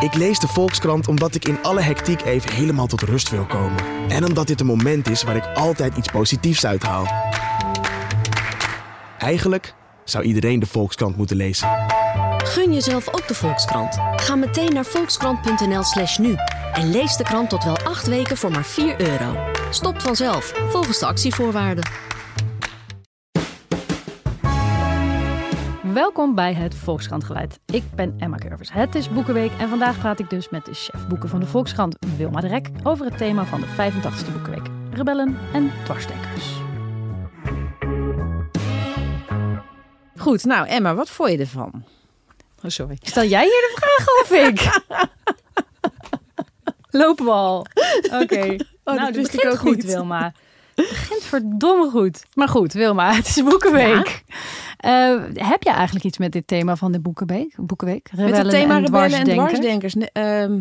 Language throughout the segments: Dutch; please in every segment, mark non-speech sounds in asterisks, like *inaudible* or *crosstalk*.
Ik lees de Volkskrant omdat ik in alle hectiek even helemaal tot rust wil komen. En omdat dit een moment is waar ik altijd iets positiefs uithaal. Eigenlijk zou iedereen de Volkskrant moeten lezen. Gun jezelf ook de Volkskrant. Ga meteen naar volkskrant.nl/slash nu en lees de krant tot wel acht weken voor maar 4 euro. Stopt vanzelf, volgens de actievoorwaarden. Welkom bij het Volkskrant Geluid. Ik ben Emma Curvers. Het is Boekenweek en vandaag praat ik dus met de chef boeken van de Volkskrant, Wilma de Rek, over het thema van de 85e Boekenweek: rebellen en dwarsdenkers. Goed, nou Emma, wat vond je ervan? Oh, sorry. Stel jij hier de vraag of ik? *laughs* Lopen we al. *laughs* Oké. dat nou, wist dit ik begint ook goed, niet. Wilma. Het begint verdomme goed. Maar goed, Wilma, het is Boekenweek. Eh, heb je eigenlijk iets met dit thema van de Boekenweek? Boekenweek? Met het thema en rebellen en dwarsdenkers? Nee, ehm,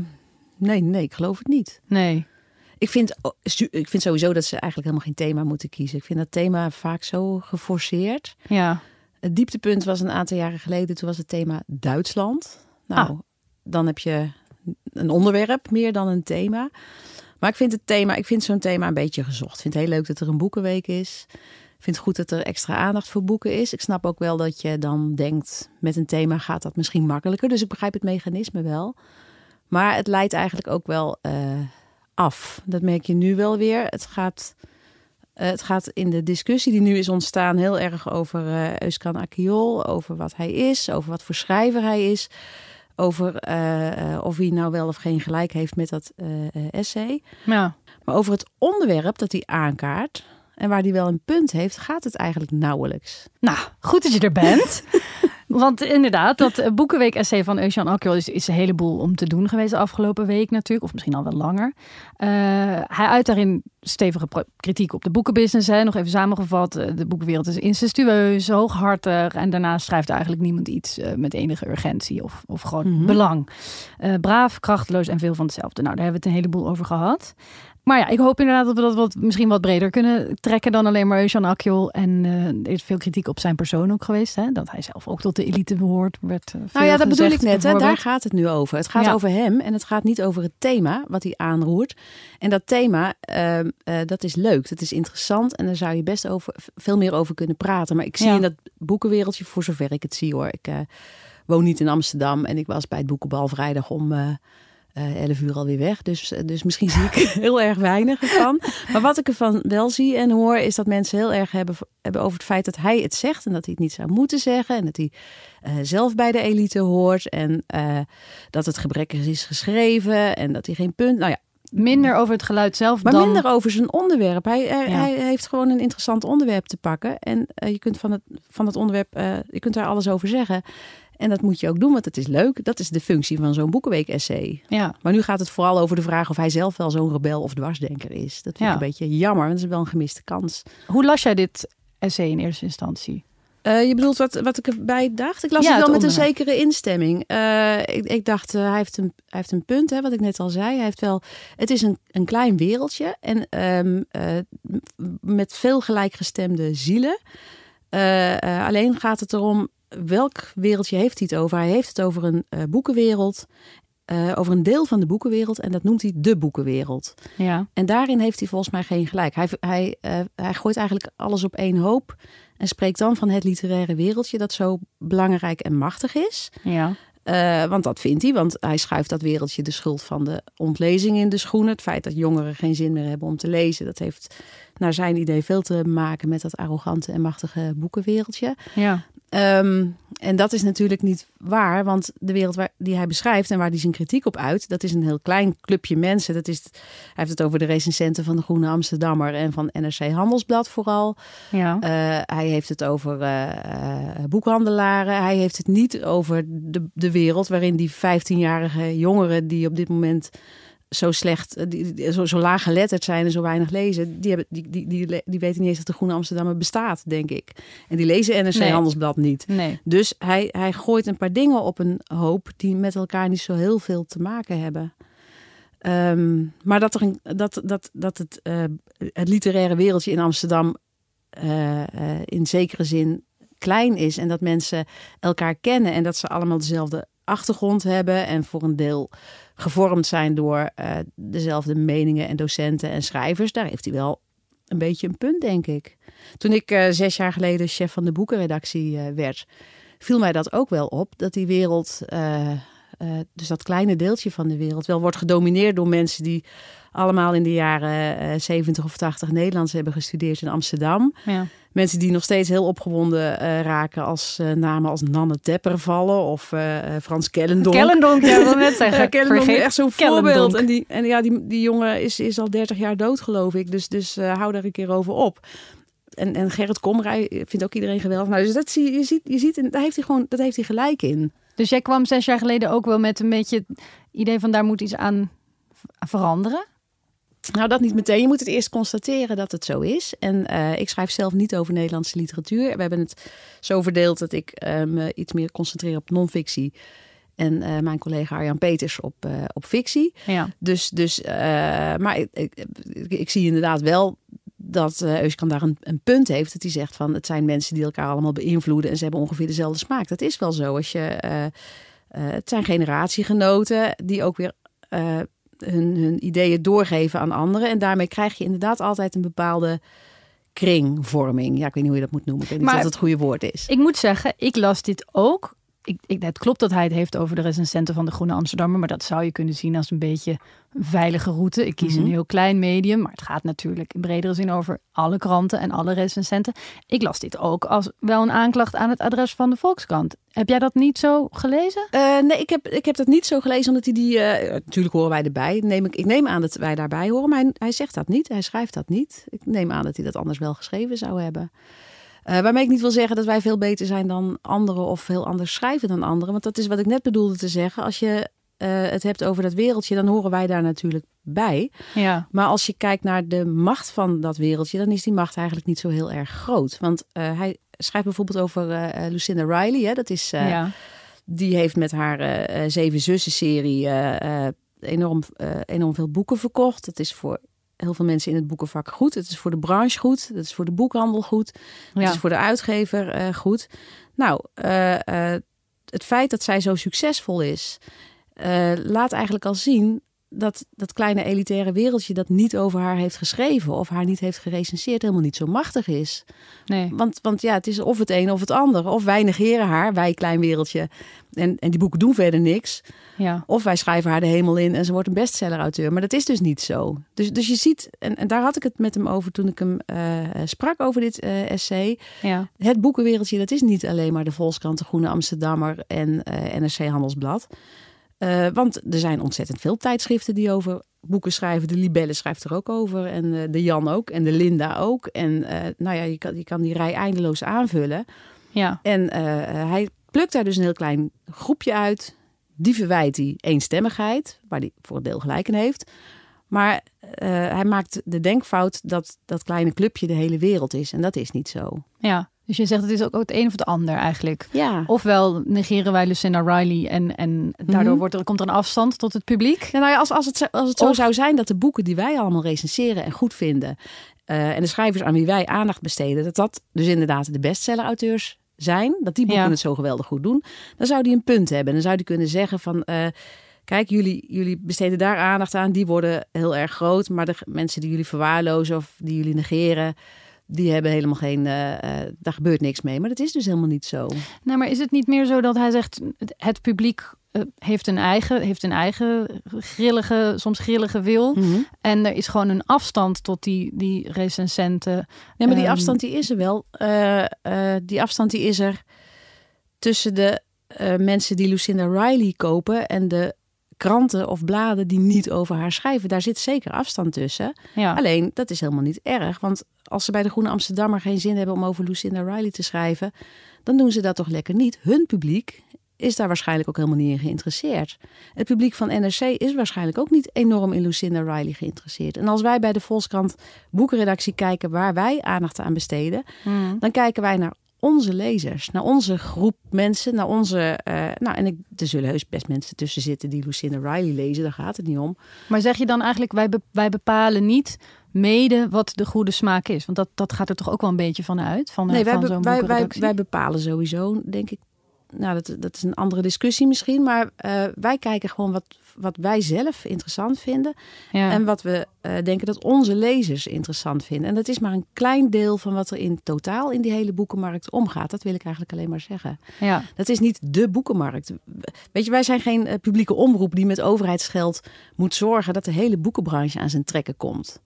nee, nee, ik geloof het niet. Nee. Ik vind, oh, ik vind sowieso dat ze eigenlijk helemaal geen thema moeten kiezen. Ik vind dat thema vaak zo geforceerd. Ja. Het dieptepunt was een aantal jaren geleden. Toen was het thema Duitsland. Nou, Ah. dan heb je een onderwerp meer dan een thema. Maar ik vind het thema, ik vind zo'n thema een beetje gezocht. Ik vind het heel leuk dat er een boekenweek is. Vind het goed dat er extra aandacht voor boeken is. Ik snap ook wel dat je dan denkt, met een thema gaat dat misschien makkelijker. Dus ik begrijp het mechanisme wel. Maar het leidt eigenlijk ook wel eh, af. Dat merk je nu wel weer. Het gaat, eh, het gaat in de discussie die nu is ontstaan heel erg over eh Euskan Akiol. Over wat hij is, over wat voor schrijver hij is. Over of hij nou wel of geen gelijk heeft met dat essay. ja. Maar over het onderwerp dat hij aankaart en waar hij wel een punt heeft, gaat het eigenlijk nauwelijks. Nou, goed dat je er bent. *laughs* Want inderdaad, dat eh, Boekenweek-essay van Eusjan Akjol is, is een heleboel om te doen geweest de afgelopen week natuurlijk. Of misschien al wel langer. Eh, hij uit daarin stevige kritiek op de boekenbusiness. Hè. Nog even samengevat, eh, de boekenwereld is incestueus, hooghartig. En daarnaast schrijft eigenlijk niemand iets met enige urgentie of, of gewoon Mhm. belang. Eh, braaf, krachteloos en veel van hetzelfde. Nou, daar hebben we het een heleboel over gehad. Maar ja, ik hoop inderdaad dat we dat wat, misschien wat breder kunnen trekken dan alleen maar Eusjan Akjol. En eh, er is veel kritiek op zijn persoon ook geweest. Hè? Dat hij zelf ook tot de elite behoort. Werd, eh, Nou ja, dat bedoel ik net. Hè? Daar gaat het nu over. Het gaat Ja. over hem en het gaat niet over het thema wat hij aanroert. En dat thema, ehm, eh, dat is leuk, dat is interessant en daar zou je best over, veel meer over kunnen praten. Maar ik zie Ja. in dat boekenwereldje, voor zover ik het zie hoor. Ik woon niet in Amsterdam en ik was bij het boekenbal vrijdag om eh eh 11 uur alweer weg. Dus, eh, dus misschien zie ik *laughs* heel erg weinig ervan. Maar wat ik ervan wel zie en hoor, is dat mensen heel erg hebben, hebben over het feit dat hij het zegt en dat hij het niet zou moeten zeggen. En dat hij eh, zelf bij de elite hoort en dat het gebrekkig is geschreven en dat hij geen punt. Nou ja, Minder over het geluid zelf maar dan... minder over zijn onderwerp. Hij, hij, Ja. hij heeft gewoon een interessant onderwerp te pakken. En je kunt van het, van het onderwerp, je kunt daar alles over zeggen. En dat moet je ook doen, want het is leuk. Dat is de functie van zo'n boekenweek-essay. Ja, Maar nu gaat het vooral over de vraag of hij zelf wel zo'n rebel of dwarsdenker is. Dat vind Ja. ik een beetje jammer, want dat is wel een gemiste kans. hoe las jij dit essay in eerste instantie? Eh, je bedoelt wat, wat ik erbij dacht? Ik las Ja, het wel het met een zekere instemming. Eh, ik, ik dacht, eh, hij, heeft een, hij heeft een punt, hè, wat ik net al zei. Hij heeft wel, het is een, een klein wereldje en ehm, eh, met veel gelijkgestemde zielen. Alleen gaat het erom, welk wereldje heeft hij het over? Hij heeft het over een eh, boekenwereld, eh, over een deel van de boekenwereld. En dat noemt hij de boekenwereld. Ja, En daarin heeft hij volgens mij geen gelijk. Hij, hij, eh, hij gooit eigenlijk alles op één hoop. En spreekt dan van het literaire wereldje dat zo belangrijk en machtig is. ja. Want dat vindt hij, want hij schuift dat wereldje de schuld van de ontlezing in de schoenen. Het feit dat jongeren geen zin meer hebben om te lezen, dat heeft naar zijn idee veel te maken met dat arrogante en machtige boekenwereldje. ja. Ehm, en dat is natuurlijk niet waar, want de wereld waar, die hij beschrijft en waar hij zijn kritiek op uit, dat is een heel klein clubje mensen. Dat is, hij heeft het over de recensenten van de Groene Amsterdammer en van NRC Handelsblad vooral. ja. Eh, hij heeft het over eh, eh, boekhandelaren. Hij heeft het niet over de, de wereld waarin die 15-jarige jongeren die op dit moment zo slecht, eh, die, zo, zo laag geletterd zijn en zo weinig lezen, die, hebben, die, die, die, die weten niet eens dat de Groene Amsterdammer bestaat, denk ik. En die lezen NRC Nee. Handelsblad niet. Nee. Dus hij, hij gooit een paar dingen op een hoop die met elkaar niet zo heel veel te maken hebben. Ehm, maar dat, er een, dat, dat, dat het, eh, het literaire wereldje in Amsterdam eh, in zekere zin klein is en dat mensen elkaar kennen en dat ze allemaal dezelfde achtergrond hebben en voor een deel gevormd zijn door uh, dezelfde meningen en docenten en schrijvers. Daar heeft hij wel een beetje een punt, denk ik. Toen ik uh, zes jaar geleden chef van de boekenredactie uh, werd, viel mij dat ook wel op. Dat die wereld, dus dat kleine deeltje van de wereld, wel wordt gedomineerd door mensen die allemaal in de jaren uh, 70 of 80 Nederlands hebben gestudeerd in Amsterdam. Ja. Mensen die nog steeds heel opgewonden uh, raken als namen als Nanne Tepper vallen of Frans Kellendonk. Kellendonk, ja, wil net zeggen. *laughs* Kellendonk is echt zo'n voorbeeld. En, die, en ja, die, die jongen is, is al 30 jaar dood, geloof ik. Dus, dus hou daar een keer over op. En, en Gerrit Komrij vindt ook iedereen geweldig. Nou, dus dat zie je, ziet, je ziet, daar heeft hij gewoon, dat heeft hij gelijk in. Dus jij kwam zes jaar geleden ook wel met een beetje het idee van daar moet iets aan veranderen? Nou, dat niet meteen. Je moet het eerst constateren dat het zo is. En uh, ik schrijf zelf niet over Nederlandse literatuur. We hebben het zo verdeeld dat ik uh, me iets meer concentreer op non-fictie. En uh, mijn collega Arjan Peters op, op fictie. Ja. Dus, dus maar ik, ik, ik, zie inderdaad wel dat uh, Euskan daar een, een, punt heeft. Dat hij zegt van het zijn mensen die elkaar allemaal beïnvloeden. En ze hebben ongeveer dezelfde smaak. Dat is wel zo. Als je, het zijn generatiegenoten die ook weer hun, hun ideeën doorgeven aan anderen. En daarmee krijg je inderdaad altijd een bepaalde kringvorming. Ja, ik weet niet hoe je dat moet noemen. Ik weet niet maar, of dat het goede woord is. Ik moet zeggen, ik las dit ook ik, ik, het klopt dat hij het heeft over de recensenten van de Groene Amsterdammer, maar dat zou je kunnen zien als een beetje een veilige route. Ik kies een mhm. heel klein medium, maar het gaat natuurlijk in bredere zin over alle kranten en alle recensenten. Ik las dit ook als wel een aanklacht aan het adres van de Volkskrant. Heb jij dat niet zo gelezen? Uh, nee, ik heb, ik heb dat niet zo gelezen, omdat hij die. Uh, natuurlijk horen wij erbij. Neem ik, ik neem aan dat wij daarbij horen, maar hij, hij zegt dat niet. Hij schrijft dat niet. Ik neem aan dat hij dat anders wel geschreven zou hebben. Uh, waarmee ik niet wil zeggen dat wij veel beter zijn dan anderen of heel anders schrijven dan anderen. Want dat is wat ik net bedoelde te zeggen. Als je uh, het hebt over dat wereldje, dan horen wij daar natuurlijk bij. Ja. Maar als je kijkt naar de macht van dat wereldje, dan is die macht eigenlijk niet zo heel erg groot. Want uh, hij schrijft bijvoorbeeld over Lucinda Riley. Hè? Dat is, ja. Die heeft met haar Zeven Zussen serie enorm, enorm veel boeken verkocht. Dat is voor heel veel mensen in het boekenvak goed. Het is voor de branche goed. Het is voor de boekhandel goed. Het is voor de uitgever uh, goed. Nou, uh, uh, het feit dat zij zo succesvol is, laat eigenlijk al zien dat dat kleine elitaire wereldje dat niet over haar heeft geschreven of haar niet heeft gerecenseerd helemaal niet zo machtig is. Nee. Want, want ja, het is of het een of het ander. Of wij negeren haar, wij klein wereldje. En, en die boeken doen verder niks. Ja. Of wij schrijven haar de hemel in en ze wordt een bestseller-auteur. Maar dat is dus niet zo. Dus, dus je ziet, en, en daar had ik het met hem over toen ik hem uh, sprak over dit uh, essay. Ja. Het boekenwereldje, dat is niet alleen maar de Volkskrant, de Groene Amsterdammer en NRC Handelsblad. Uh, want er zijn ontzettend veel tijdschriften die over boeken schrijven. De Libelle schrijft er ook over. En uh, de Jan ook. En de Linda ook. En uh, nou ja, je kan, je kan die rij eindeloos aanvullen. Ja. En hij plukt daar dus een heel klein groepje uit. Die verwijt hij eenstemmigheid, waar hij voor een deel gelijk in heeft. Maar hij maakt de denkfout dat dat kleine clubje de hele wereld is. En dat is niet zo. Ja. Dus je zegt het is ook het een of het ander eigenlijk. Ja. Ofwel negeren wij Lucinda Riley en, en daardoor mhm. wordt er, komt er een afstand tot het publiek. Ja, nou ja, als, als het, als het zo zou zijn dat de boeken die wij allemaal recenseren en goed vinden... Uh, en de schrijvers aan wie wij aandacht besteden... dat dat dus inderdaad de bestseller-auteurs zijn... dat die boeken het zo geweldig goed doen... dan zou die een punt hebben. Dan zou die kunnen zeggen van... Uh, kijk, jullie, jullie besteden daar aandacht aan. Die worden heel erg groot. Maar de mensen die jullie verwaarlozen of die jullie negeren die hebben helemaal geen, uh, daar gebeurt niks mee. Maar dat is dus helemaal niet zo. Nou, maar is het niet meer zo dat hij zegt, het publiek uh, heeft een eigen, heeft een eigen grillige, soms grillige wil. Mhm. En er is gewoon een afstand tot die, die recensenten. Ja, maar die um, afstand die is er wel. die afstand die is er tussen de mensen die Lucinda Riley kopen en de kranten of bladen die niet over haar schrijven. Daar zit zeker afstand tussen. Ja. Alleen, dat is helemaal niet erg. Want als ze bij de Groene Amsterdammer geen zin hebben om over Lucinda Riley te schrijven, dan doen ze dat toch lekker niet. Hun publiek is daar waarschijnlijk ook helemaal niet in geïnteresseerd. Het publiek van NRC is waarschijnlijk ook niet enorm in Lucinda Riley geïnteresseerd. En als wij bij de Volkskrant boekenredactie kijken waar wij aandacht aan besteden, hmm. dan kijken wij naar onze lezers, naar onze groep mensen, naar onze. Uh, nou, en ik, er zullen heus best mensen tussen zitten die Lucinda Riley lezen, daar gaat het niet om. Maar zeg je dan eigenlijk, wij, wij bepalen niet mede wat de goede smaak is? Want dat, dat gaat er toch ook wel een beetje van uit? Van, nee, wij, van wij, wij, wij, bepalen sowieso, denk ik, nou, dat, dat is een andere discussie misschien. Maar eh, wij kijken gewoon wat, wat wij zelf interessant vinden. Ja. En wat we eh, denken dat onze lezers interessant vinden. En dat is maar een klein deel van wat er in totaal in die hele boekenmarkt omgaat. Dat wil ik eigenlijk alleen maar zeggen. ja. Dat is niet de boekenmarkt. Weet je, wij zijn geen eh, publieke omroep die met overheidsgeld moet zorgen dat de hele boekenbranche aan zijn trekken komt.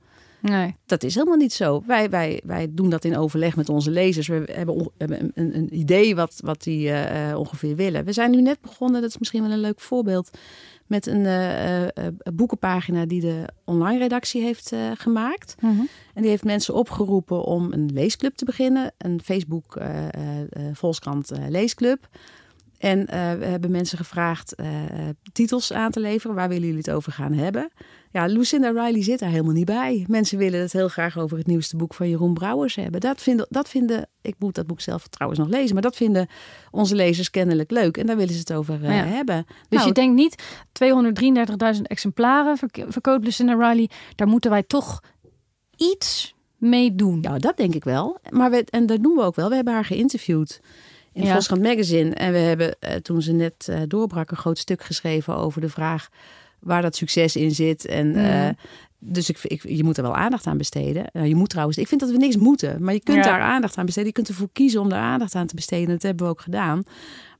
Nee. Dat is helemaal niet zo. Wij, wij, wij doen dat in overleg met onze lezers. We hebben, een, een, idee wat, wat die eh, eh, ongeveer willen. We zijn nu net begonnen, dat is misschien wel een leuk voorbeeld, met een eh, boekenpagina die de online redactie heeft gemaakt. Mhm. En die heeft mensen opgeroepen om een leesclub te beginnen. Een Facebook Volkskrant leesclub. En we hebben mensen gevraagd titels aan te leveren. Waar willen jullie het over gaan hebben? Ja, Lucinda Riley zit daar helemaal niet bij. Mensen willen het heel graag over het nieuwste boek van Jeroen Brouwers hebben. Dat vinden, dat vinden ik moet dat boek zelf trouwens nog lezen, maar dat vinden onze lezers kennelijk leuk. En daar willen ze het over eh, Ja. hebben. Dus Nou, je denkt niet 233.000 exemplaren verk- verkoopt Lucinda Riley. Daar moeten wij toch iets mee doen. Ja, dat denk ik wel. Maar we, en dat doen we ook wel. We hebben haar geïnterviewd in Ja. Volkskrant Magazine. En we hebben eh, toen ze net eh, doorbrak een groot stuk geschreven over de vraag waar dat succes in zit. En, eh, Mhm. dus ik, ik, je moet er wel aandacht aan besteden. Nou, je moet trouwens, ik vind dat we niks moeten. Maar je kunt Ja. daar aandacht aan besteden. Je kunt ervoor kiezen om daar aandacht aan te besteden. Dat hebben we ook gedaan.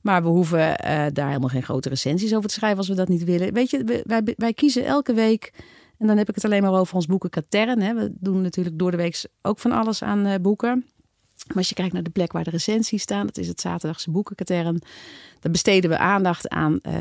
Maar we hoeven eh, daar helemaal geen grote recensies over te schrijven als we dat niet willen. Weet je, wij, wij kiezen elke week. En dan heb ik het alleen maar over ons boeken Katern. Hè. We doen natuurlijk door de week ook van alles aan eh, boeken. Maar als je kijkt naar de plek waar de recensies staan, dat is het zaterdagse boekenkatern. Dan besteden we aandacht aan eh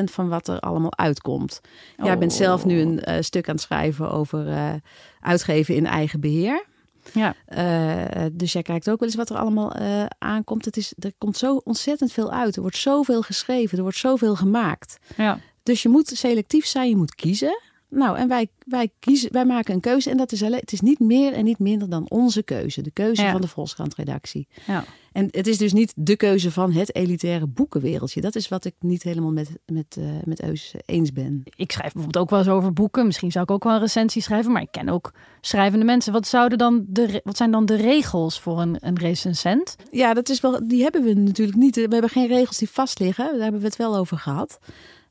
0,003% van wat er allemaal uitkomt. Jij bent zelf nu een eh, stuk aan het schrijven over eh, uitgeven in eigen beheer. Ja. Eh, dus jij kijkt ook wel eens wat er allemaal eh, aankomt. Het is, er komt zo ontzettend veel uit. Er wordt zoveel geschreven, er wordt zoveel gemaakt. Ja. Dus je moet selectief zijn, je moet kiezen. Nou, en wij, wij, kiezen, wij maken een keuze. En dat is alleen, het is niet meer en niet minder dan onze keuze. De keuze Ja. van de Volkskrant-redactie. Ja. En het is dus niet de keuze van het elitaire boekenwereldje. Dat is wat ik niet helemaal met, met, eh, met Eus eens ben. Ik schrijf bijvoorbeeld ook wel eens over boeken. Misschien zou ik ook wel een recensie schrijven. Maar ik ken ook schrijvende mensen. Wat, zouden dan de, wat zijn dan de regels voor een, een recensent? Ja, dat is wel, die hebben we natuurlijk niet. We hebben geen regels die vastliggen. Daar hebben we het wel over gehad.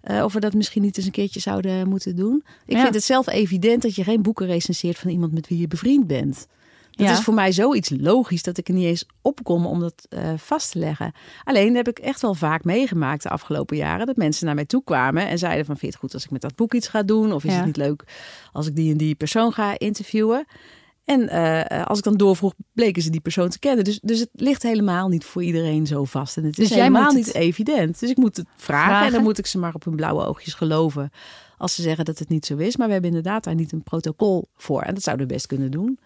Eh, of we dat misschien niet eens een keertje zouden moeten doen. Ik Ja. vind het zelf evident dat je geen boeken recenseert van iemand met wie je bevriend bent. Dat Ja. is voor mij zoiets logisch dat ik er niet eens opkom om dat eh, vast te leggen. Alleen heb ik echt wel vaak meegemaakt de afgelopen jaren dat mensen naar mij toe kwamen en zeiden van vind je het goed als ik met dat boek iets ga doen? Of is Ja. het niet leuk als ik die en die persoon ga interviewen? En eh, als ik dan doorvroeg, bleken ze die persoon te kennen. Dus, dus het ligt helemaal niet voor iedereen zo vast. En het is Dus helemaal niet het evident. Dus ik moet het vragen, en vragen. dan moet ik ze maar op hun blauwe oogjes geloven. Als ze zeggen dat het niet zo is. Maar we hebben inderdaad daar niet een protocol voor. En dat zouden we best kunnen doen.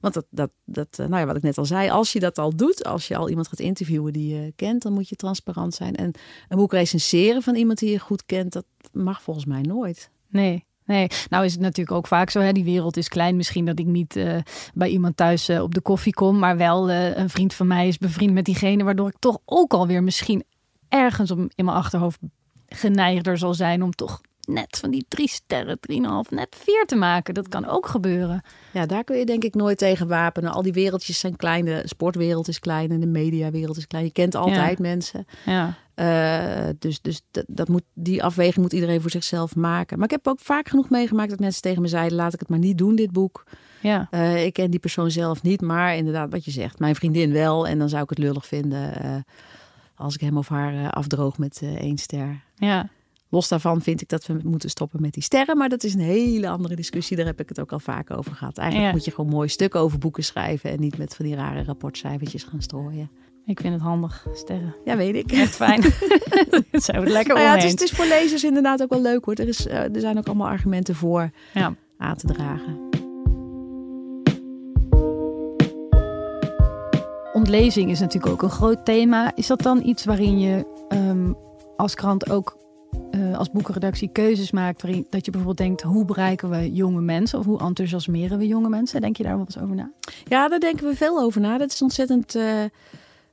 Want dat, dat, dat eh, nou ja, wat ik net al zei, als je dat al doet, als je al iemand gaat interviewen die je kent, dan moet je transparant zijn. En een boek recenseren van iemand die je goed kent, dat mag volgens mij nooit. Nee. Nee, nou is het natuurlijk ook vaak zo. Hè? Die wereld is klein. Misschien dat ik niet eh, bij iemand thuis eh, op de koffie kom. Maar wel eh, een vriend van mij is bevriend met diegene. Waardoor ik toch ook alweer misschien ergens op, in mijn achterhoofd geneigder zal zijn. Om toch net van die drie sterren, drieënhalf, net vier te maken. Dat kan ook gebeuren. Ja, daar kun je denk ik nooit tegen wapenen. Al die wereldjes zijn klein. De sportwereld is klein en de mediawereld is klein. Je kent altijd mensen. Ja. Eh, dus dus dat, dat moet, die afweging moet iedereen voor zichzelf maken. Maar ik heb ook vaak genoeg meegemaakt dat mensen tegen me zeiden... laat ik het maar niet doen, dit boek. Ja. Eh, ik ken die persoon zelf niet, maar inderdaad wat je zegt. Mijn vriendin wel. En dan zou ik het lullig vinden eh, als ik hem of haar afdroog met één ster. Ja. Los daarvan vind ik dat we moeten stoppen met die sterren. Maar dat is een hele andere discussie. Daar heb ik het ook al vaak over gehad. Eigenlijk Ja. moet je gewoon mooi stukken over boeken schrijven. En niet met van die rare rapportcijfertjes gaan strooien. Ik vind het handig. Sterren. Ja, weet ik. Echt fijn. Zijn we het lekker Nou ja, het, is, het is voor lezers inderdaad ook wel leuk hoor. Er, is, eh, er zijn ook allemaal argumenten voor Ja. aan te dragen. Ontlezing is natuurlijk ook een groot thema. Is dat dan iets waarin je ehm, als krant ook eh, als boekenredactie keuzes maakt? Waarin, dat je bijvoorbeeld denkt, hoe bereiken we jonge mensen? Of hoe enthousiasmeren we jonge mensen? Denk je daar wel eens over na? Ja, daar denken we veel over na. Dat is ontzettend eh,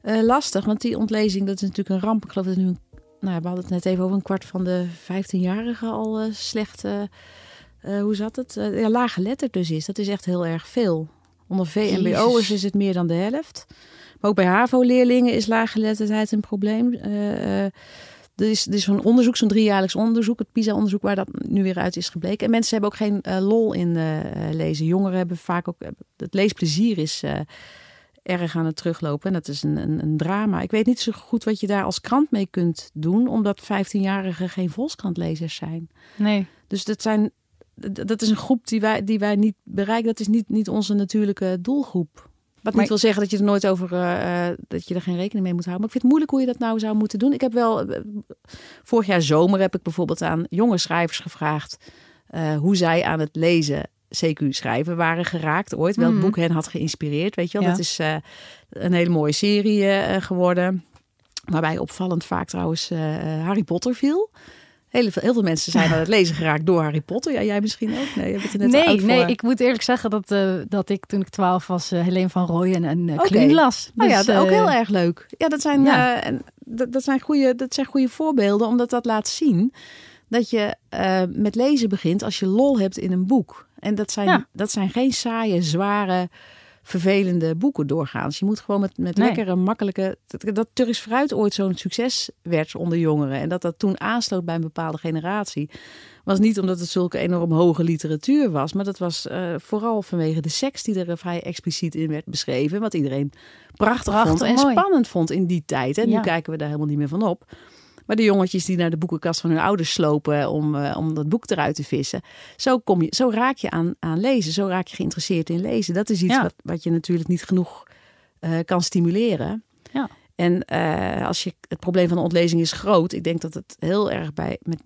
eh, lastig. Want die ontlezing, dat is natuurlijk een ramp. Ik geloof dat nu, een, nou, we hadden het net even over een kwart van de 15-jarigen al eh, slecht. eh, hoe zat het? Ja, lage letter dus is. Dat is echt heel erg veel. Onder VMBO'ers is het meer dan de helft. Maar ook bij HAVO-leerlingen is laaggeletterdheid een probleem. Uh, er is, er is zo'n onderzoek, zo'n driejaarlijks onderzoek, het PISA-onderzoek, waar dat nu weer uit is gebleken. En mensen hebben ook geen lol in lezen. Jongeren hebben vaak ook, het leesplezier is erg aan het teruglopen. En dat is een, een, een, drama. Ik weet niet zo goed wat je daar als krant mee kunt doen, omdat 15-jarigen geen volkskantlezers zijn. Nee. Dus dat zijn dat is een groep die wij, die wij niet bereiken. Dat is niet, niet onze natuurlijke doelgroep. Wat niet wil zeggen dat je er nooit over uh, dat je er geen rekening mee moet houden. Maar ik vind het moeilijk hoe je dat nou zou moeten doen. Ik heb wel uh, vorig jaar zomer heb ik bijvoorbeeld aan jonge schrijvers gevraagd hoe zij aan het lezen CQ schrijven waren geraakt ooit. Welk mhm. boek hen had geïnspireerd. Weet je wel, dat is een hele mooie serie geworden. Waarbij opvallend vaak trouwens Harry Potter viel. Heel veel, heel veel mensen zijn aan het lezen geraakt door Harry Potter. Ja, jij misschien ook? Nee, je net nee, nee ik moet eerlijk zeggen dat, uh, dat ik toen ik twaalf was uh, Helene van Rooyen en uh, okay. las. Dus, oh ja, dus, ook heel erg leuk. Ja, dat zijn, ja. en dat, dat, zijn goede, dat zijn goede voorbeelden, omdat dat laat zien dat je met lezen begint als je lol hebt in een boek. En dat zijn, dat zijn geen saaie, zware vervelende boeken doorgaans. Je moet gewoon met, met lekkere, makkelijke... Dat, dat Turks Fruit ooit zo'n succes werd onder jongeren. En dat dat toen aansloot bij een bepaalde generatie. Was niet omdat het zulke enorm hoge literatuur was. Maar dat was uh, vooral vanwege de seks die er vrij expliciet in werd beschreven. Wat iedereen prachtig, prachtig vond en spannend vond in die tijd. En nu kijken we daar helemaal niet meer van op. Maar de jongetjes die naar de boekenkast van hun ouders slopen om, uh, om dat boek eruit te vissen. Zo, kom je, zo raak je aan, aan lezen. Zo raak je geïnteresseerd in lezen. Dat is iets wat, wat je natuurlijk niet genoeg uh, kan stimuleren. Ja. En uh, als je, het probleem van de ontlezing is groot. Ik denk dat het heel erg bij. Met,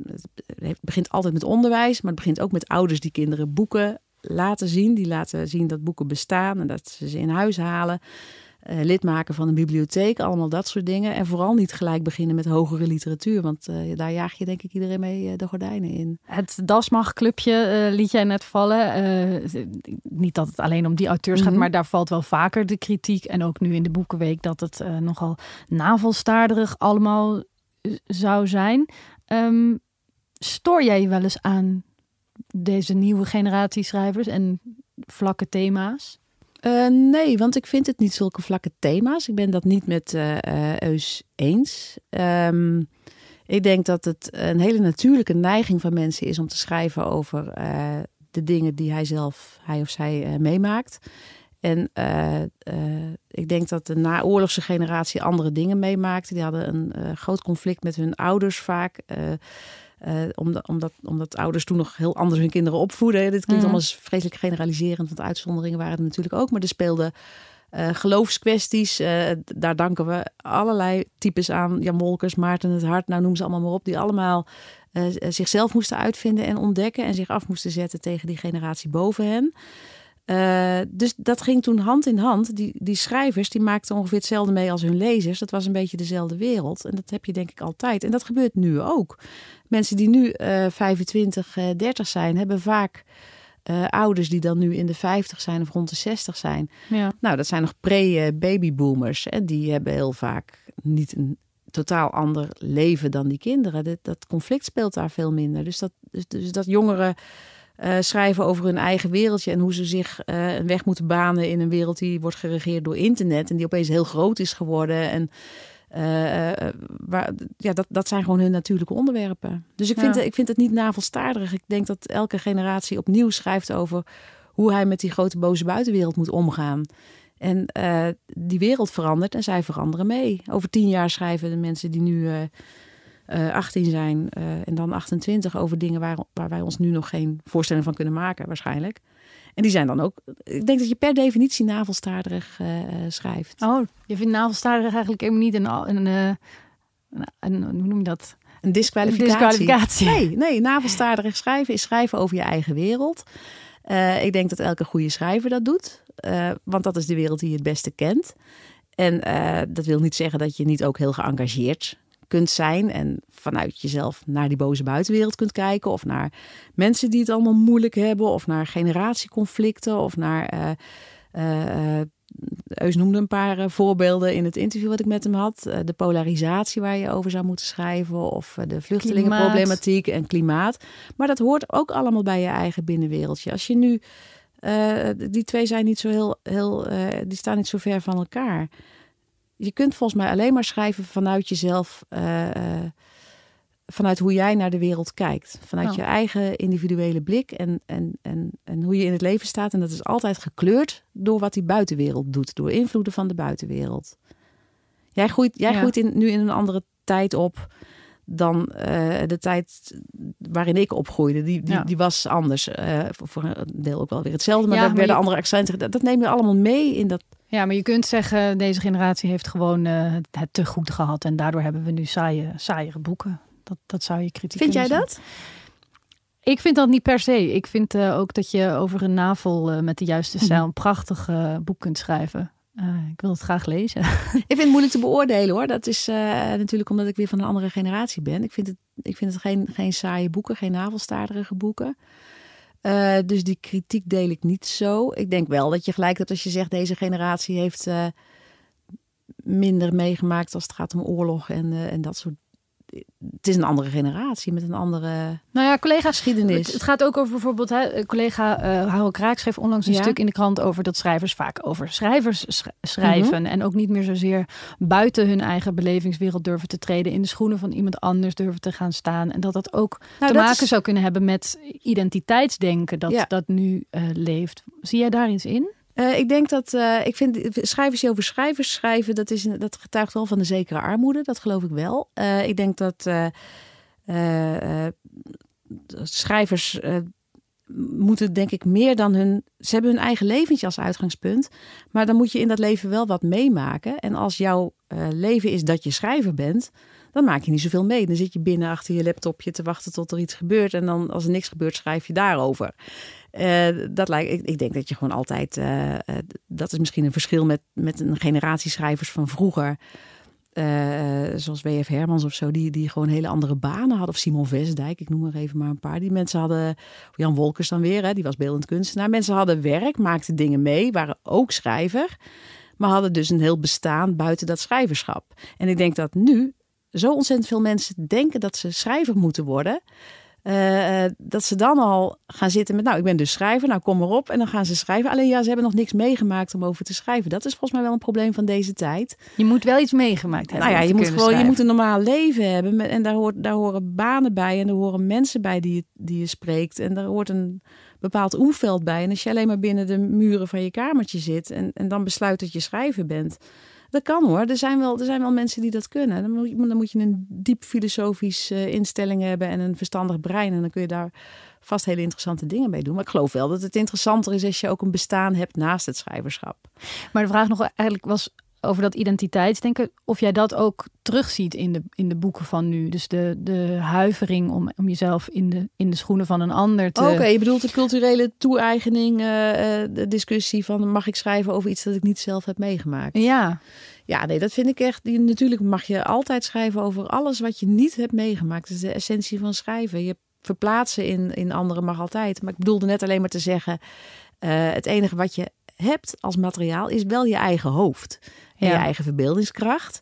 het begint altijd met onderwijs, maar het begint ook met ouders die kinderen boeken laten zien. Die laten zien dat boeken bestaan en dat ze ze in huis halen uh, lid maken van een bibliotheek, allemaal dat soort dingen. En vooral niet gelijk beginnen met hogere literatuur, want uh, daar jaag je denk ik iedereen mee uh, de gordijnen in. Het Dasmach-clubje liet jij net vallen. niet dat het alleen om die auteurs gaat, mhm. maar daar valt wel vaker de kritiek. En ook nu in de Boekenweek dat het nogal navelstaarderig allemaal zou zijn. Um, stoor jij je wel eens aan deze nieuwe generatie schrijvers en vlakke thema's? Uh, nee, want ik vind het niet zulke vlakke thema's. Ik ben dat niet met uh, Eus eens. Um, ik denk dat het een hele natuurlijke neiging van mensen is om te schrijven over de dingen die hij zelf, hij of zij meemaakt. En ik denk dat de naoorlogse generatie andere dingen meemaakte. Die hadden een groot conflict met hun ouders vaak. Uh, omdat, omdat, omdat ouders toen nog heel anders hun kinderen opvoeden. Dit klinkt mm. allemaal vreselijk generaliserend, want uitzonderingen waren er natuurlijk ook. Maar er speelden uh, geloofskwesties. Uh, daar danken we allerlei types aan. Jan Molkers, Maarten het Hart, nou noem ze allemaal maar op. Die allemaal zichzelf moesten uitvinden en ontdekken. En zich af moesten zetten tegen die generatie boven hen. Uh, dus dat ging toen hand in hand. Die, die schrijvers die maakten ongeveer hetzelfde mee als hun lezers. Dat was een beetje dezelfde wereld. En dat heb je denk ik altijd. En dat gebeurt nu ook. Mensen die nu uh, 25, uh, 30 zijn, hebben vaak uh, ouders die dan nu in de 50 zijn of rond de 60 zijn. Ja. Nou, dat zijn nog pre-babyboomers. En die hebben heel vaak niet een totaal ander leven dan die kinderen. Dat, dat conflict speelt daar veel minder. Dus dat, dus, dus dat jongeren uh, schrijven over hun eigen wereldje en hoe ze zich uh, een weg moeten banen in een wereld die wordt geregeerd door internet en die opeens heel groot is geworden. En uh, waar, ja, dat, dat zijn gewoon hun natuurlijke onderwerpen. Dus ik vind, ik vind het niet navelstaardig. Ik denk dat elke generatie opnieuw schrijft over hoe hij met die grote boze buitenwereld moet omgaan. En die wereld verandert en zij veranderen mee. Over tien jaar schrijven de mensen die nu 18 eh, zijn uh, en dan 28 over dingen waar, waar wij ons nu nog geen voorstelling van kunnen maken, waarschijnlijk. En die zijn dan ook. Ik denk dat je per definitie navelstaarderig uh, schrijft. Oh, je vindt navelstaarderig eigenlijk helemaal niet een, een, een, een, hoe noem je dat? Een disqualificatie. disqualificatie. Nee, nee, navelstaarderig schrijven is schrijven over je eigen wereld. Ik denk dat elke goede schrijver dat doet, want dat is de wereld die je het beste kent. En dat wil niet zeggen dat je niet ook heel geëngageerd kunt zijn en vanuit jezelf naar die boze buitenwereld kunt kijken of naar mensen die het allemaal moeilijk hebben of naar generatieconflicten of naar uh, uh, Eus noemde een paar voorbeelden in het interview wat ik met hem had. de polarisatie waar je over zou moeten schrijven. Of de vluchtelingenproblematiek en klimaat. Maar dat hoort ook allemaal bij je eigen binnenwereldje. Als je nu. Die twee zijn niet zo heel. heel die staan niet zo ver van elkaar. Je kunt volgens mij alleen maar schrijven vanuit jezelf, uh, vanuit hoe jij naar de wereld kijkt. Vanuit Oh. je eigen individuele blik en, en, en, en hoe je in het leven staat. En dat is altijd gekleurd door wat die buitenwereld doet, door invloeden van de buitenwereld. Jij groeit, jij Ja. groeit in, nu in een andere tijd op dan eh, de tijd waarin ik opgroeide. Die, die, Ja. die was anders. eh, voor, voor een deel ook wel weer hetzelfde, maar Ja, daar maar werden je- andere accenten. Dat, dat neem je allemaal mee in dat. Ja, maar je kunt zeggen, deze generatie heeft gewoon eh, het te goed gehad. En daardoor hebben we nu saaie, saaiere boeken. Dat, dat zou je kritiek Vind jij dat? Ik vind dat niet per se. Ik vind ook dat je over een navel met de juiste Mhm. stijl een prachtig boek kunt schrijven. Eh, ik wil het graag lezen. *laughs* Ik vind het moeilijk te beoordelen hoor. Dat is eh, natuurlijk omdat ik weer van een andere generatie ben. Ik vind het, ik vind het geen, geen saaie boeken, geen navelstaarderige boeken. Eh, dus die kritiek deel ik niet zo. Ik denk wel dat je gelijk hebt als je zegt deze generatie heeft minder meegemaakt als het gaat om oorlog en, en dat soort. Het is een andere generatie met een andere Nou ja, collega's. geschiedenis. Het, het gaat ook over bijvoorbeeld, hè, collega eh Harold Kraak schreef onlangs een Ja. stuk in de krant over dat schrijvers vaak over schrijvers sch- schrijven. Mhm. En ook niet meer zozeer buiten hun eigen belevingswereld durven te treden. In de schoenen van iemand anders durven te gaan staan. En dat dat ook Nou, te dat maken is- zou kunnen hebben met identiteitsdenken dat, Ja. dat nu eh, leeft. Zie jij daar iets in? Eh, ik denk dat, eh, ik vind schrijvers die over schrijvers schrijven, dat, is, dat getuigt wel van een zekere armoede. Dat geloof ik wel. Eh, ik denk dat schrijvers moeten, denk ik, meer dan hun. Ze hebben hun eigen leventje als uitgangspunt. Maar dan moet je in dat leven wel wat meemaken. En als jouw eh, leven is dat je schrijver bent. Dan maak je niet zoveel mee. Dan zit je binnen achter je laptopje te wachten tot er iets gebeurt. En dan, als er niks gebeurt, schrijf je daarover. Eh, dat lijkt, ik, ik denk dat je gewoon altijd. eh, dat is misschien een verschil met, met een generatie schrijvers van vroeger. Eh, zoals W.F. Hermans of zo, die, die gewoon hele andere banen hadden. Of Simon Vesdijk, ik noem er even maar een paar. Die mensen hadden, Jan Wolkers dan weer, hè, die was beeldend kunstenaar. Mensen hadden werk, maakten dingen mee, waren ook schrijver. Maar hadden dus een heel bestaan buiten dat schrijverschap. En ik denk dat nu zo ontzettend veel mensen denken dat ze schrijver moeten worden. Eh, eh, dat ze dan al gaan zitten met, nou, ik ben dus schrijver, nou kom maar op. En dan gaan ze schrijven. Alleen ja, ze hebben nog niks meegemaakt om over te schrijven. Dat is volgens mij wel een probleem van deze tijd. Je moet wel iets meegemaakt hebben. Nou ja, je moet gewoon, je moet een normaal leven hebben. En daar, hoort, daar horen banen bij en er horen mensen bij die je, die je spreekt. En daar hoort een bepaald omveld bij. En als je alleen maar binnen de muren van je kamertje zit en, en dan besluit dat je schrijver bent. Dat kan hoor. Er zijn wel, er zijn wel mensen die dat kunnen. Dan moet, je, dan moet je een diep filosofisch eh, instelling hebben en een verstandig brein. En dan kun je daar vast hele interessante dingen mee doen. Maar ik geloof wel dat het interessanter is als je ook een bestaan hebt naast het schrijverschap. Maar de vraag nog eigenlijk was over dat identiteitsdenken. Of jij dat ook terugziet in de, in de boeken van nu. Dus de, de huivering om, om jezelf in de, in de schoenen van een ander te... Oké, je bedoelt de culturele toe-eigening, eh, eh, de discussie van mag ik schrijven over iets dat ik niet zelf heb meegemaakt? Ja, Ja, nee, dat vind ik echt. Natuurlijk mag je altijd schrijven over alles wat je niet hebt meegemaakt. Dat is de essentie van schrijven. Je verplaatsen in, in anderen mag altijd. Maar ik bedoelde net alleen maar te zeggen: eh, het enige wat je hebt als materiaal is wel je eigen hoofd en Ja. je eigen verbeeldingskracht.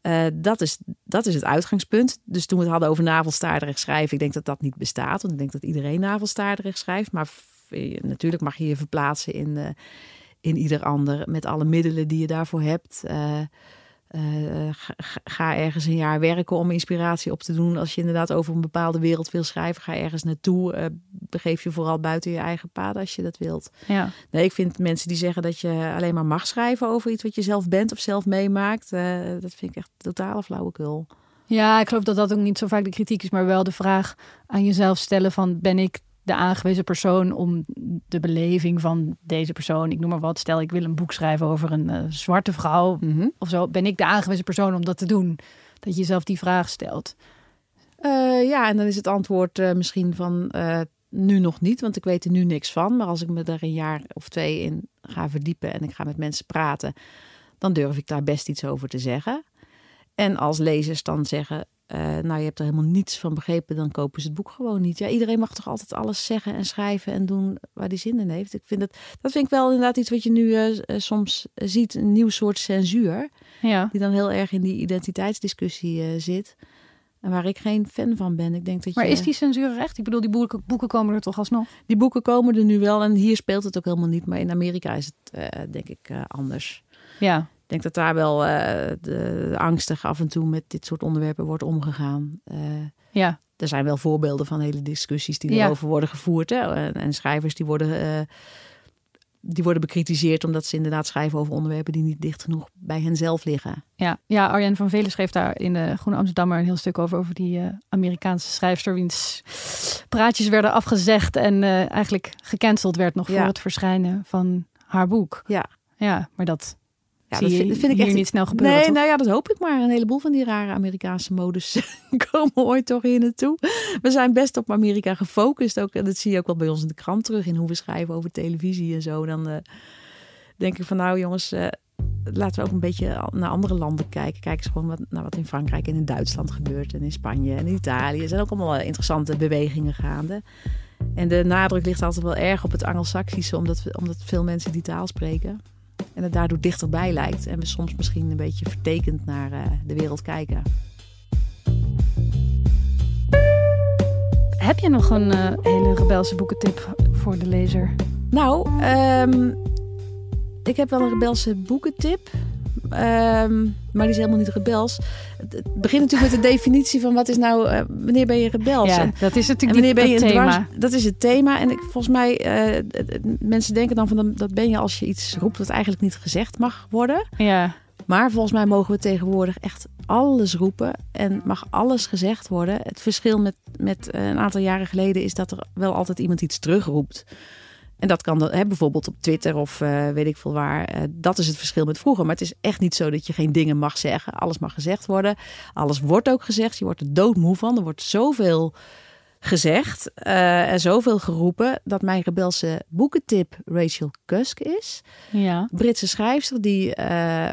Eh, dat, is, dat is het uitgangspunt. Dus toen we het hadden over navelstaarderig schrijven, ik denk dat dat niet bestaat. Want ik denk dat iedereen navelstaarderig schrijft. Maar eh, natuurlijk mag je je verplaatsen in, eh, in ieder ander met alle middelen die je daarvoor hebt. Eh, ga, ergens een jaar werken om inspiratie op te doen. Als je inderdaad over een bepaalde wereld wil schrijven, ga ergens naartoe. Eh, begeef je vooral buiten je eigen paden als je dat wilt. ja. Nee, ik vind mensen die zeggen dat je alleen maar mag schrijven over iets wat je zelf bent of zelf meemaakt. eh, dat vind ik echt totale flauwekul. ja, ik geloof dat dat ook niet zo vaak de kritiek is. Maar wel de vraag aan jezelf stellen van... ben ik de aangewezen persoon om de beleving van deze persoon... ik noem maar wat, stel ik wil een boek schrijven over een eh, zwarte vrouw... of zo, ben ik de aangewezen persoon om dat te doen? Dat je jezelf die vraag stelt. Eh, ja, en dan is het antwoord eh, misschien van nu nog niet, want ik weet er nu niks van. Maar als ik me daar een jaar of twee in ga verdiepen en ik ga met mensen praten, dan durf ik daar best iets over te zeggen. En als lezers dan zeggen, eh, nou je hebt er helemaal niets van begrepen, dan kopen ze het boek gewoon niet. Ja, iedereen mag toch altijd alles zeggen en schrijven en doen waar hij zin in heeft. Ik vind dat, dat vind ik wel inderdaad iets wat je nu eh, eh, soms ziet, een nieuw soort censuur Ja. die dan heel erg in die identiteitsdiscussie zit. En waar ik geen fan van ben. Ik denk dat Maar je, is die censuur recht? Ik bedoel, die boeken, boeken komen er toch alsnog? die boeken komen er nu wel. En hier speelt het ook helemaal niet. Maar in Amerika is het, denk ik, anders. Ja. Denk dat daar wel uh, de, angstig af en toe met dit soort onderwerpen wordt omgegaan. Uh, ja. Er zijn wel voorbeelden van hele discussies die erover worden gevoerd. Hè? En, en, schrijvers die worden, uh, die worden bekritiseerd omdat ze inderdaad schrijven over onderwerpen die niet dicht genoeg bij hen zelf liggen. Ja, ja Arjen van Velen schreef daar in de Groene Amsterdammer een heel stuk over. Over die Amerikaanse schrijfster wiens praatjes werden afgezegd en eigenlijk gecanceld werd nog voor het verschijnen van haar boek. Ja. Ja, maar dat ja, dat vind, vind, ik echt niet snel gebeuren. Nee, toch? nou ja, dat hoop ik maar. Een heleboel van die rare Amerikaanse modes *laughs* komen ooit toch hier naartoe. We zijn best op Amerika gefocust. Ook, en dat zie je ook wel bij ons in de krant terug. In hoe we schrijven over televisie en zo. Dan uh, denk ik van nou jongens, uh, laten we ook een beetje naar andere landen kijken. Kijk eens gewoon wat, naar wat in Frankrijk en in Duitsland gebeurt. En in Spanje en in Italië. Er zijn ook allemaal interessante bewegingen gaande. En de nadruk ligt altijd wel erg op het Angelsaksische. Omdat, omdat veel mensen die taal spreken. En het daardoor dichterbij lijkt. En we soms misschien een beetje vertekend naar uh, de wereld kijken. Heb je nog een uh, hele rebelse boekentip voor de lezer? Nou, um, ik heb wel een rebelse boekentip. Um, maar die is helemaal niet rebels. Het begint natuurlijk met de definitie van wat is nou, uh, wanneer ben je rebels? Ja, en, dat is natuurlijk wanneer ben je thema. Dwars, dat is het thema. En ik, volgens mij, uh, mensen denken dan van dat ben je als je iets roept wat eigenlijk niet gezegd mag worden. Ja. Maar volgens mij mogen we tegenwoordig echt alles roepen en mag alles gezegd worden. Het verschil met, met een aantal jaren geleden is dat er wel altijd iemand iets terugroept. En dat kan hè, bijvoorbeeld op Twitter of uh, weet ik veel waar. Uh, dat is het verschil met vroeger. Maar het is echt niet zo dat je geen dingen mag zeggen. Alles mag gezegd worden. Alles wordt ook gezegd. Je wordt er doodmoe van. Er wordt zoveel gezegd uh, en zoveel geroepen... dat mijn rebelse boekentip Rachel Cusk is. Ja. Britse schrijfster die,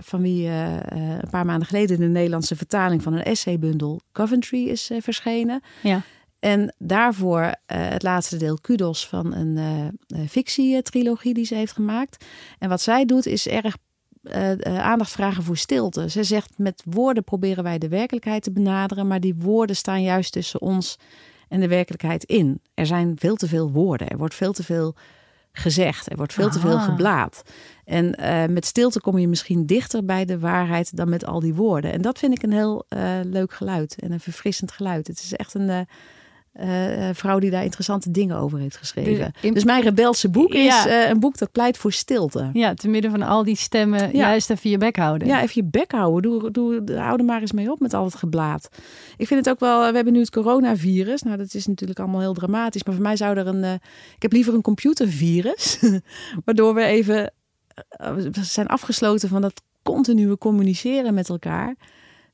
van wie een paar maanden geleden... de Nederlandse vertaling van een essaybundel Coventry is verschenen. Ja. En daarvoor uh, het laatste deel Kudos van een uh, fictietrilogie die ze heeft gemaakt. En wat zij doet is erg uh, aandacht vragen voor stilte. Ze zegt met woorden proberen wij de werkelijkheid te benaderen, maar die woorden staan juist tussen ons en de werkelijkheid in. Er zijn veel te veel woorden, er wordt veel te veel gezegd, er wordt veel te veel geblaad. En met stilte kom je misschien dichter bij de waarheid dan met al die woorden. En dat vind ik een heel leuk geluid en een verfrissend geluid. Het is echt een uh, vrouw die daar interessante dingen over heeft geschreven. Dus, dus mijn rebelse boek is ja. uh, een boek dat pleit voor stilte. Ja, te midden van al die stemmen ja. juist even je bek houden. Ja, even je bek houden. Doe, doe, hou er maar eens mee op met al het geblaad. Ik vind het ook wel, we hebben nu het coronavirus. Nou, dat is natuurlijk allemaal heel dramatisch. Maar voor mij zou er een, uh, ik heb liever een computervirus. *laughs* waardoor we even, we zijn afgesloten van dat continue communiceren met elkaar.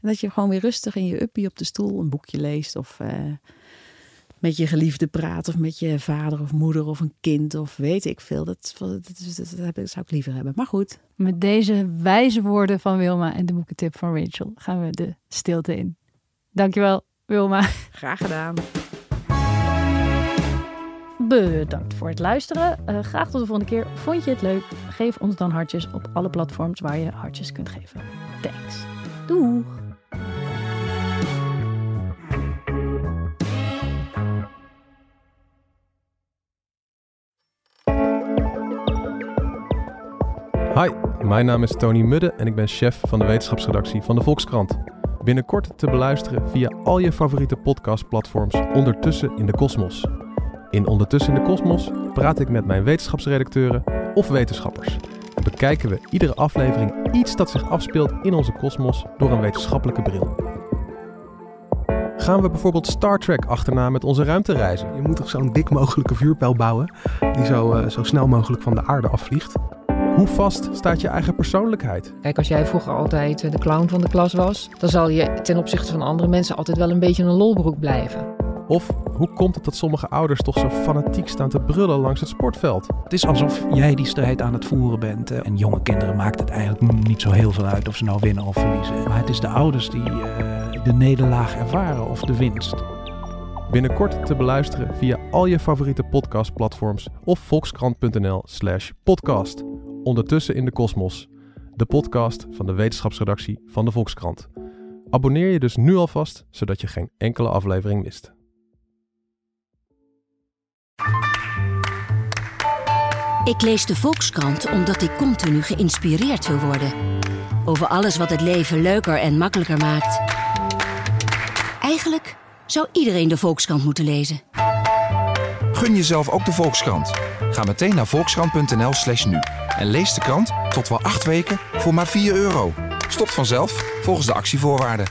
En dat je gewoon weer rustig in je uppie op de stoel een boekje leest of met je geliefde praat of met je vader of moeder of een kind of weet ik veel. Dat, dat, dat, dat, dat zou ik liever hebben. Maar goed. Met deze wijze woorden van Wilma en de boekentip van Rachel gaan we de stilte in. Dankjewel Wilma. Graag gedaan. Bedankt voor het luisteren. Uh, graag tot de volgende keer. Vond je het leuk? Geef ons dan hartjes op alle platforms waar je hartjes kunt geven. Thanks. Doeg! Hi, mijn naam is Tony Mudde en ik ben chef van de wetenschapsredactie van de Volkskrant. Binnenkort te beluisteren via al je favoriete podcastplatforms Ondertussen in de Kosmos. In Ondertussen in de Kosmos praat ik met mijn wetenschapsredacteuren of wetenschappers. En bekijken we iedere aflevering iets dat zich afspeelt in onze kosmos door een wetenschappelijke bril. Gaan we bijvoorbeeld Star Trek achterna met onze ruimtereizen? Je moet toch zo'n dik mogelijke vuurpijl bouwen die zo, uh, zo snel mogelijk van de aarde afvliegt? Hoe vast staat je eigen persoonlijkheid? Kijk, als jij vroeger altijd de clown van de klas was, dan zal je ten opzichte van andere mensen altijd wel een beetje een lolbroek blijven. Of hoe komt het dat sommige ouders toch zo fanatiek staan te brullen langs het sportveld? Het is alsof jij die strijd aan het voeren bent. En jonge kinderen maakt het eigenlijk niet zo heel veel uit of ze nou winnen of verliezen. Maar het is de ouders die uh, de nederlaag ervaren of de winst. Binnenkort te beluisteren via al je favoriete podcastplatforms of volkskrant.nl/slash podcast. Ondertussen in de Kosmos, de podcast van de wetenschapsredactie van de Volkskrant. Abonneer je dus nu alvast, zodat je geen enkele aflevering mist. Ik lees de Volkskrant omdat ik continu geïnspireerd wil worden. Over alles wat het leven leuker en makkelijker maakt. Eigenlijk zou iedereen de Volkskrant moeten lezen. Gun jezelf ook de Volkskrant. Ga meteen naar volkskrant.nl slash nu. En lees de krant tot wel acht weken voor maar 4 euro. Stopt vanzelf volgens de actievoorwaarden.